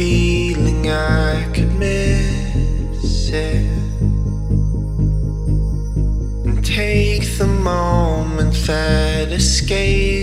feeling I could miss it. And take the moment that escapes.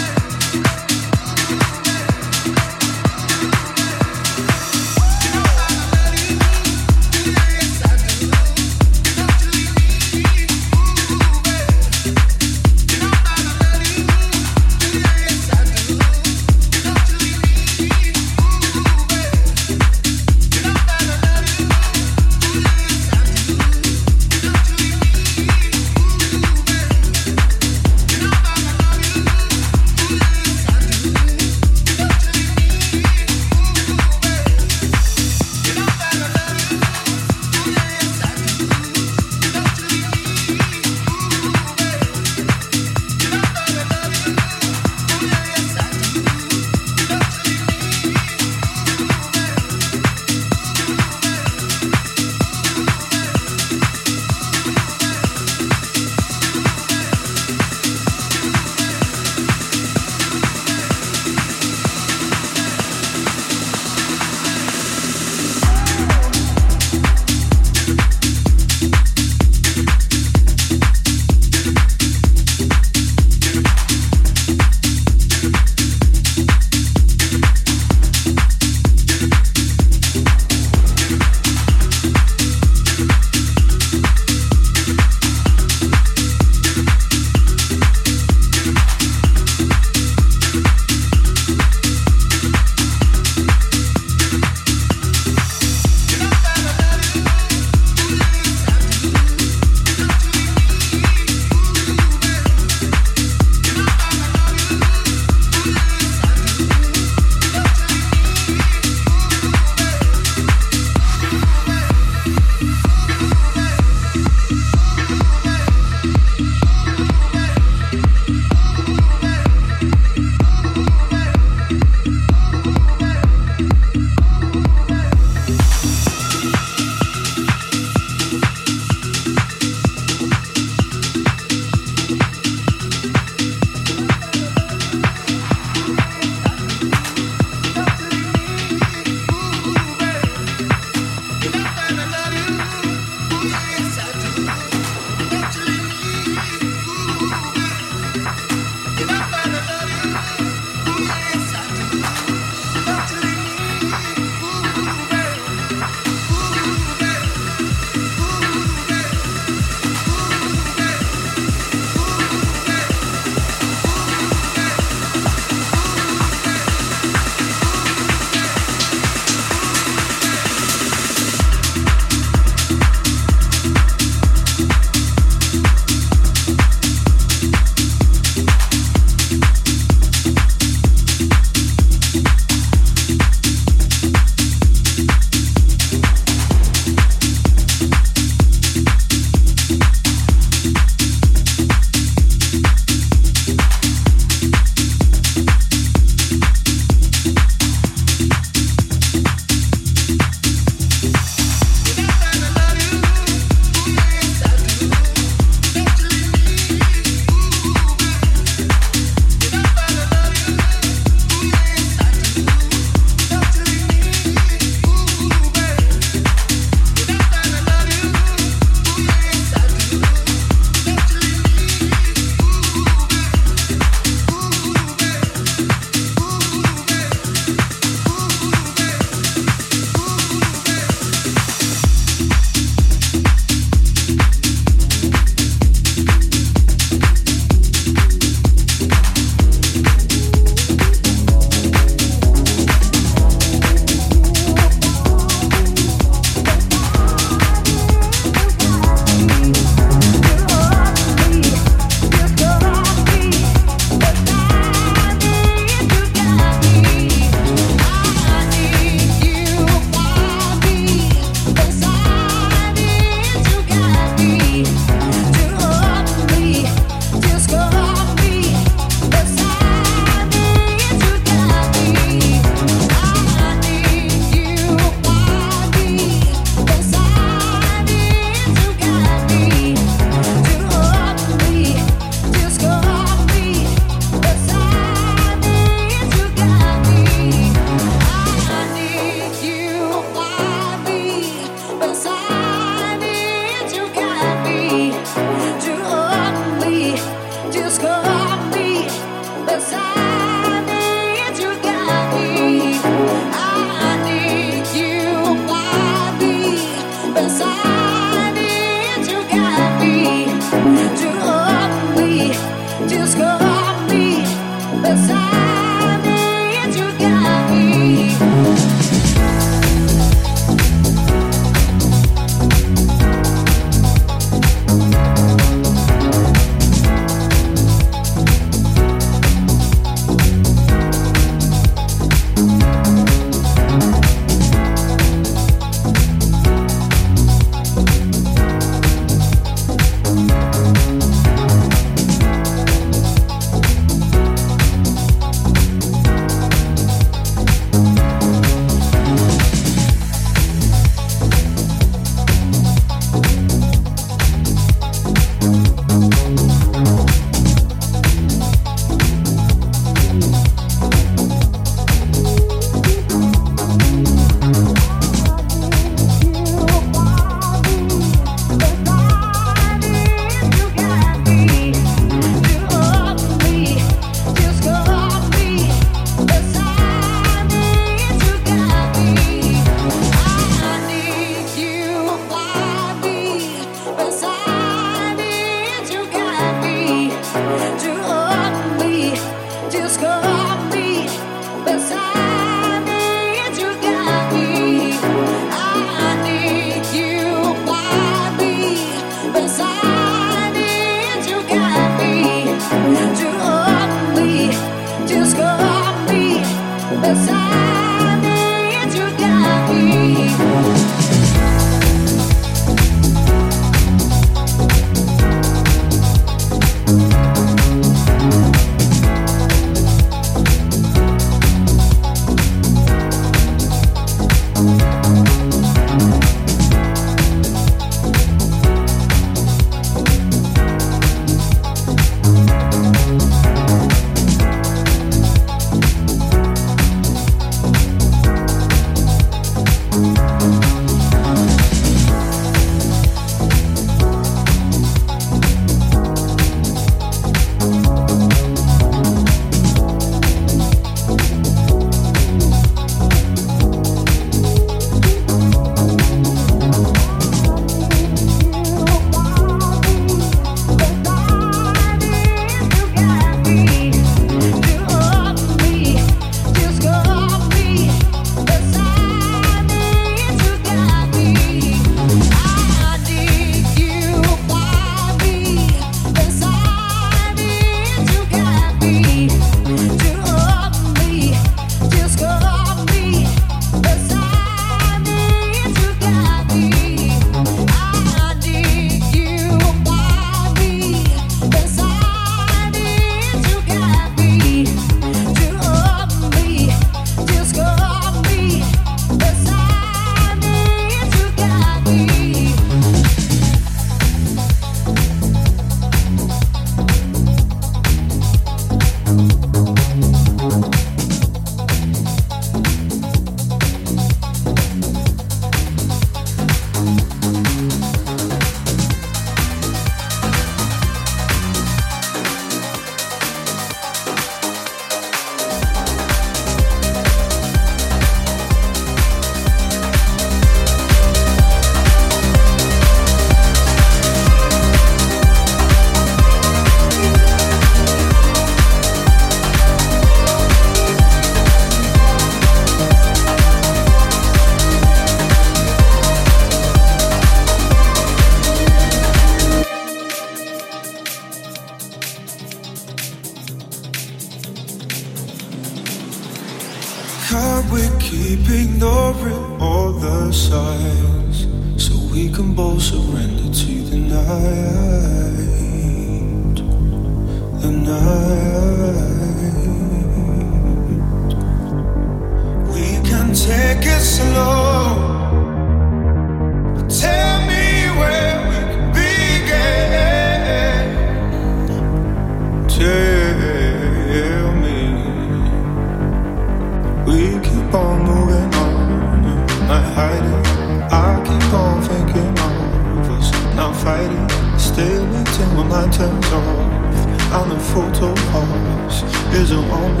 do.